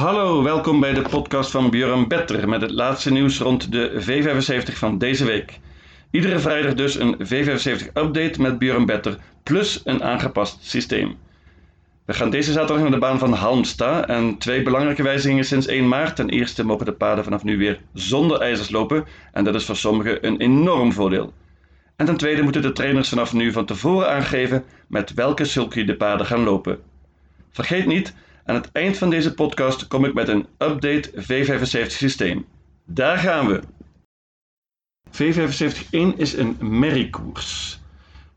Hallo, welkom bij de podcast van Björn Better met het laatste nieuws rond de V75 van deze week. Iedere vrijdag dus een V75-update met Björn Better plus een aangepast systeem. We gaan deze zaterdag naar de baan van Halmstad en twee belangrijke wijzigingen sinds 1 maart. Ten eerste mogen de paden vanaf nu weer zonder ijzers lopen en dat is voor sommigen een enorm voordeel. En ten tweede moeten de trainers vanaf nu van tevoren aangeven met welke sulky de paden gaan lopen. Vergeet niet, aan het eind van deze podcast kom ik met een update V75 systeem. Daar gaan we! V75-1 is een merriekoers.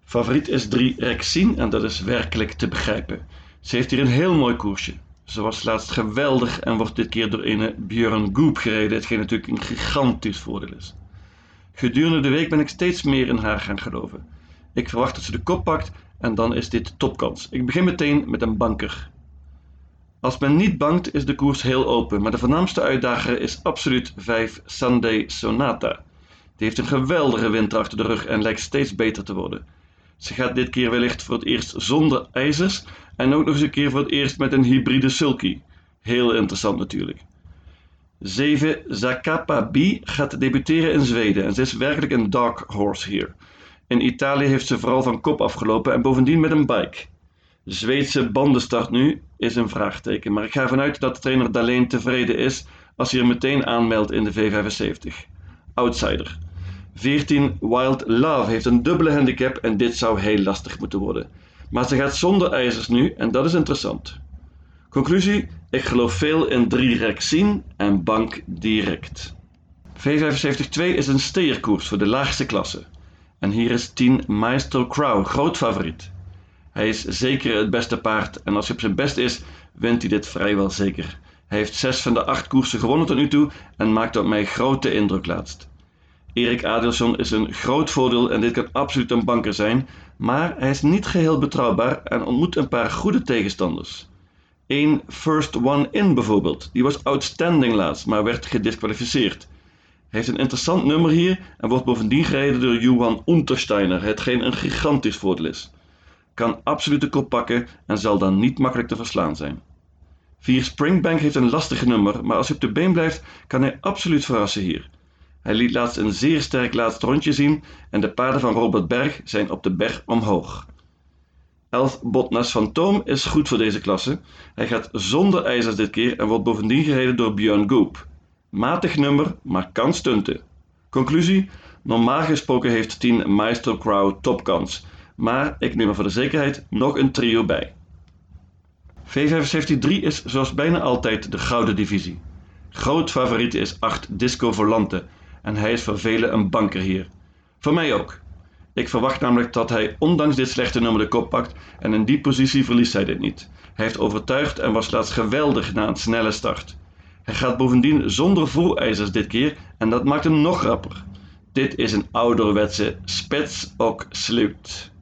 Favoriet is 3 Rexine en dat is werkelijk te begrijpen. Ze heeft hier een heel mooi koersje. Ze was laatst geweldig en wordt dit keer door een Björn Goop gereden, hetgeen natuurlijk een gigantisch voordeel is. Gedurende de week ben ik steeds meer in haar gaan geloven. Ik verwacht dat ze de kop pakt en dan is dit topkans. Ik begin meteen met een banker. Als men niet bangt is de koers heel open, maar de voornaamste uitdager is absoluut 5 Sunday Sonata. Die heeft een geweldige winter achter de rug en lijkt steeds beter te worden. Ze gaat dit keer wellicht voor het eerst zonder ijzers en ook nog eens een keer voor het eerst met een hybride sulky. Heel interessant natuurlijk. 7 Zakapa B gaat debuteren in Zweden en ze is werkelijk een dark horse hier. In Italië heeft ze vooral van kop afgelopen en bovendien met een bike. Zweedse bandenstart nu is een vraagteken, maar ik ga ervan uit dat trainer Daleen tevreden is als hij er meteen aanmeldt in de V75. Outsider. 14 Wild Love heeft een dubbele handicap en dit zou heel lastig moeten worden. Maar ze gaat zonder ijzers nu en dat is interessant. Conclusie: ik geloof veel in 3 Rexine en bank direct. V75-2 is een steerkoers voor de laagste klasse. En hier is 10 Maestro Crow, groot favoriet. Hij is zeker het beste paard en als hij op zijn best is, wint hij dit vrijwel zeker. Hij heeft 6 van de 8 koersen gewonnen tot nu toe en maakt op mij grote indruk laatst. Erik Adelsson is een groot voordeel en dit kan absoluut een banker zijn, maar hij is niet geheel betrouwbaar en ontmoet een paar goede tegenstanders. Eén First One In bijvoorbeeld, die was outstanding laatst, maar werd gedisqualificeerd. Hij heeft een interessant nummer hier en wordt bovendien gereden door Johan Untersteiner, hetgeen een gigantisch voordeel is. Kan absoluut de kop pakken en zal dan niet makkelijk te verslaan zijn. 4 Springbank heeft een lastig nummer, maar als hij op de been blijft, kan hij absoluut verrassen hier. Hij liet laatst een zeer sterk laatste rondje zien en de paarden van Robert Berg zijn op de berg omhoog. 11 Botnas Fantoom is goed voor deze klasse. Hij gaat zonder ijzers dit keer en wordt bovendien gereden door Björn Goop. Matig nummer, maar kan stunten. Conclusie: normaal gesproken heeft 10 Maestro Crow topkans, maar ik neem er voor de zekerheid nog een trio bij. V75-3 is zoals bijna altijd de gouden divisie. Groot favoriet is 8 Disco Volante en hij is voor velen een banker hier. Voor mij ook. Ik verwacht namelijk dat hij ondanks dit slechte nummer de kop pakt en in die positie verliest hij dit niet. Hij heeft overtuigd en was laatst geweldig na een snelle start. Hij gaat bovendien zonder voerijzers dit keer en dat maakt hem nog rapper. Dit is een ouderwetse spets ook sluit.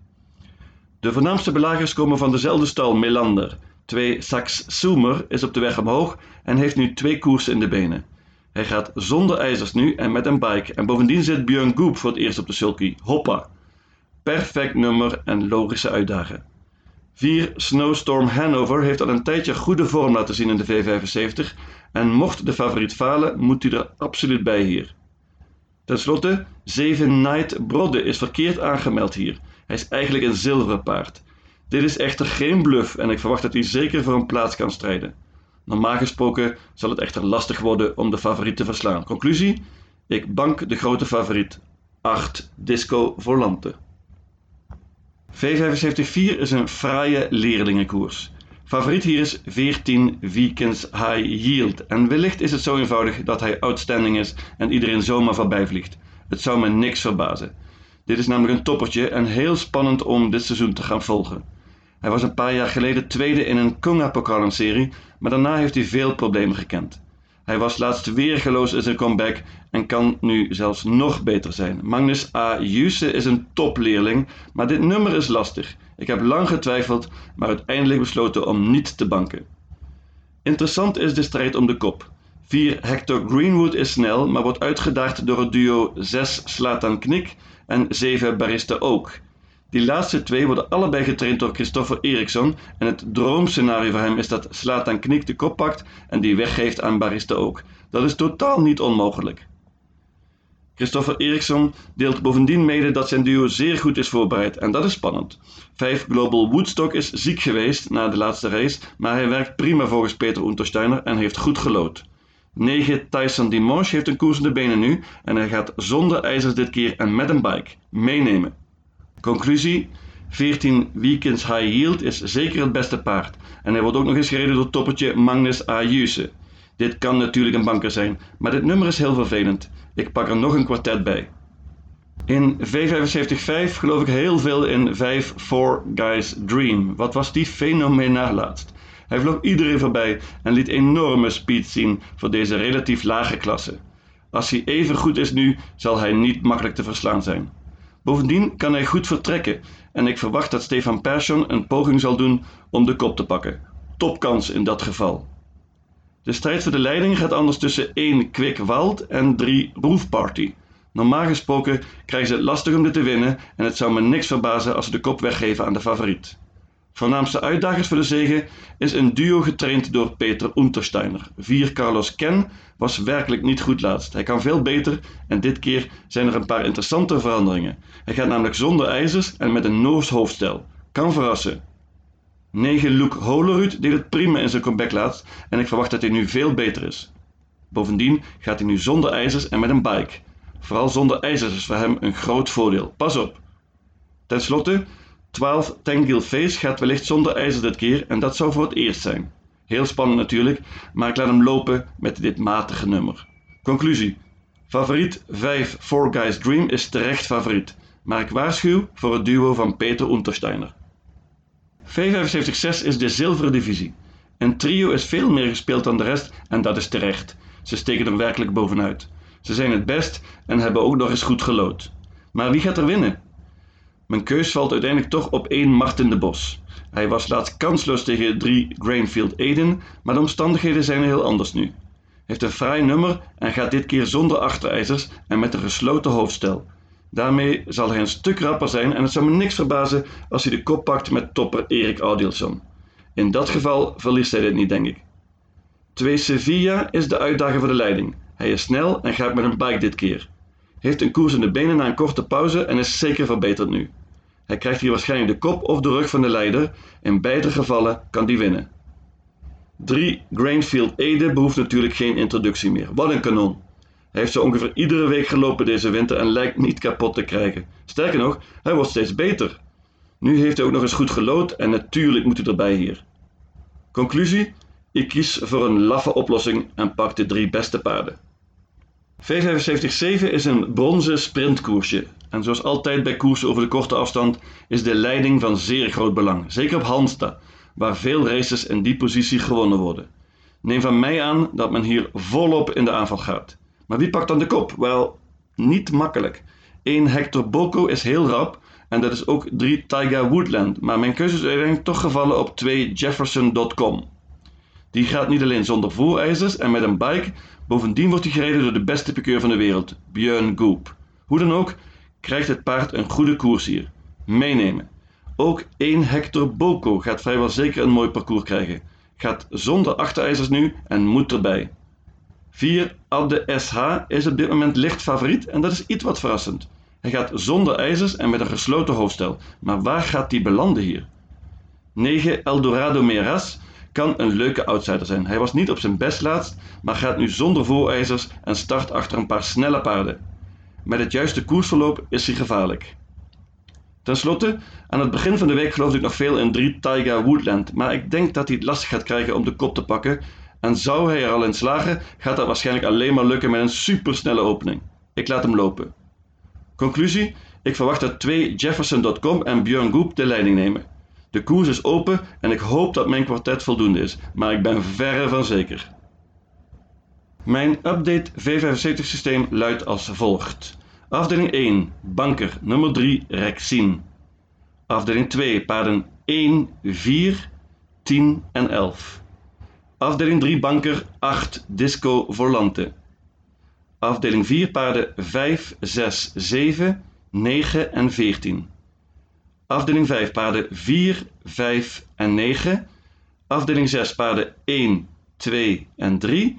De voornaamste belagers komen van dezelfde stal Melander. Twee Sax Zoomer is op de weg omhoog en heeft nu twee koersen in de benen. Hij gaat zonder ijzers nu en met een bike. En bovendien zit Björn Goop voor het eerst op de sulky. Hoppa. Perfect nummer en logische uitdager. 4. Snowstorm Hanover heeft al een tijdje goede vorm laten zien in de V75 en mocht de favoriet falen, moet hij er absoluut bij hier. Ten slotte, 7 Night Brodde is verkeerd aangemeld hier. Hij is eigenlijk een zilveren paard. Dit is echter geen bluff en ik verwacht dat hij zeker voor een plaats kan strijden. Normaal gesproken zal het echter lastig worden om de favoriet te verslaan. Conclusie: ik bank de grote favoriet 8 Disco Volante. V75-4 is een fraaie leerlingenkoers. Favoriet hier is 14 Weekends High Yield. En wellicht is het zo eenvoudig dat hij outstanding is en iedereen zomaar voorbij vliegt. Het zou me niks verbazen. Dit is namelijk een toppertje en heel spannend om dit seizoen te gaan volgen. Hij was een paar jaar geleden tweede in een Konga-pokalenserie, maar daarna heeft hij veel problemen gekend. Hij was laatst weergeloos in zijn comeback en kan nu zelfs nog beter zijn. Magnus A. Juse is een topleerling, maar dit nummer is lastig. Ik heb lang getwijfeld, maar uiteindelijk besloten om niet te banken. Interessant is de strijd om de kop. 4 Hector Greenwood is snel, maar wordt uitgedaagd door het duo 6 Slatan Knik en 7 Barista Ook. Die laatste twee worden allebei getraind door Christopher Eriksson en het droomscenario voor hem is dat Slatan Knik de kop pakt en die weggeeft aan Barista ook. Dat is totaal niet onmogelijk. Christopher Eriksson deelt bovendien mede dat zijn duo zeer goed is voorbereid en dat is spannend. 5 Global Woodstock is ziek geweest na de laatste race, maar hij werkt prima volgens Peter Untersteiner en heeft goed gelood. 9 Tyson Dimanche heeft een koers in de benen nu en hij gaat zonder ijzers dit keer en met een bike meenemen. Conclusie 14 Weekends High Yield is zeker het beste paard en hij wordt ook nog eens gereden door toppertje Magnus Ayuse. Dit kan natuurlijk een banker zijn, maar dit nummer is heel vervelend. Ik pak er nog een kwartet bij. In V75-5 geloof ik heel veel in 5 4 Guys Dream. Wat was die fenomenaal laatst. Hij vloog iedereen voorbij en liet enorme speed zien voor deze relatief lage klasse. Als hij even goed is nu, zal hij niet makkelijk te verslaan zijn. Bovendien kan hij goed vertrekken en ik verwacht dat Stefan Persson een poging zal doen om de kop te pakken. Topkans in dat geval. De strijd voor de leiding gaat anders tussen 1 Quick Wild en 3 Roof Party. Normaal gesproken krijgen ze het lastig om dit te winnen en het zou me niks verbazen als ze de kop weggeven aan de favoriet. Voornaamste uitdagers voor de zege is een duo getraind door Peter Untersteiner. 4 Carlos Ken was werkelijk niet goed laatst. Hij kan veel beter en dit keer zijn er een paar interessante veranderingen. Hij gaat namelijk zonder ijzers en met een Noors hoofdstel. Kan verrassen. 9 Luke Holerud deed het prima in zijn comeback laatst en ik verwacht dat hij nu veel beter is. Bovendien gaat hij nu zonder ijzers en met een bike. Vooral zonder ijzers is voor hem een groot voordeel. Pas op! Ten slotte, 12 Tangil Face gaat wellicht zonder ijzer dit keer en dat zou voor het eerst zijn. Heel spannend natuurlijk, maar ik laat hem lopen met dit matige nummer. Conclusie. Favoriet 5 Four Guys Dream is terecht favoriet, maar ik waarschuw voor het duo van Peter Untersteiner. V75-6 is de zilveren divisie. Een trio is veel meer gespeeld dan de rest en dat is terecht. Ze steken er werkelijk bovenuit. Ze zijn het best en hebben ook nog eens goed gelood. Maar wie gaat er winnen? Mijn keus valt uiteindelijk toch op één Martin de Bos. Hij was laatst kansloos tegen 3 Grainfield Eden, maar de omstandigheden zijn heel anders nu. Heeft een fraai nummer en gaat dit keer zonder achterijzers en met een gesloten hoofdstel. Daarmee zal hij een stuk rapper zijn en het zou me niks verbazen als hij de kop pakt met topper Erik Audielson. In dat geval verliest hij dit niet, denk ik. 2 Sevilla is de uitdager voor de leiding. Hij is snel en gaat met een bike dit keer. Heeft een koers in de benen na een korte pauze en is zeker verbeterd nu. Hij krijgt hier waarschijnlijk de kop of de rug van de leider. In beide gevallen kan die winnen. 3 Grainfield Ede behoeft natuurlijk geen introductie meer. Wat een kanon! Hij heeft zo ongeveer iedere week gelopen deze winter en lijkt niet kapot te krijgen. Sterker nog, hij wordt steeds beter. Nu heeft hij ook nog eens goed gelood en natuurlijk moet hij erbij hier. Conclusie? Ik kies voor een laffe oplossing en pak de drie beste paarden. V75-7 is een bronzen sprintkoersje. En zoals altijd bij koersen over de korte afstand is de leiding van zeer groot belang. Zeker op Halmstad, waar veel races in die positie gewonnen worden. Neem van mij aan dat men hier volop in de aanval gaat. Maar wie pakt dan de kop? Wel, niet makkelijk. 1 Hector Boko is heel rap en dat is ook 3 Taiga Woodland. Maar mijn keuze is uiteindelijk toch gevallen op 2 Jefferson.com. Die gaat niet alleen zonder voorijzers en met een bike, bovendien wordt hij gereden door de beste pikeur van de wereld, Björn Goop. Hoe dan ook, krijgt het paard een goede koers hier. Meenemen. Ook 1 Hector Boko gaat vrijwel zeker een mooi parcours krijgen. Gaat zonder achterijzers nu en moet erbij. 4 Abde SH is op dit moment licht favoriet en dat is iets wat verrassend. Hij gaat zonder ijzers en met een gesloten hoofdstel. Maar waar gaat hij belanden hier? 9 Eldorado Meras kan een leuke outsider zijn. Hij was niet op zijn best laatst, maar gaat nu zonder voorijzers en start achter een paar snelle paarden. Met het juiste koersverloop is hij gevaarlijk. Ten slotte, aan het begin van de week geloofde ik nog veel in 3 Taiga Woodland, maar ik denk dat hij het lastig gaat krijgen om de kop te pakken. En zou hij er al in slagen, gaat dat waarschijnlijk alleen maar lukken met een supersnelle opening. Ik laat hem lopen. Conclusie: ik verwacht dat 2 Jefferson.com en Björn Goop de leiding nemen. De koers is open en ik hoop dat mijn kwartet voldoende is, maar ik ben verre van zeker. Mijn update V75 systeem luidt als volgt. Afdeling 1, banker, nummer 3, Rexin. Afdeling 2, paarden 1, 4, 10 en 11. Afdeling 3, banker 8, Disco Volante. Afdeling 4, paarden 5, 6, 7, 9 en 14. Afdeling 5 paarden 4, 5 en 9. Afdeling 6 paarden 1, 2 en 3.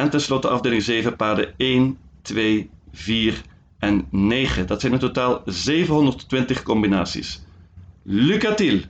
En tenslotte afdeling 7 paarden 1, 2, 4 en 9. Dat zijn in totaal 720 combinaties. Lucatil!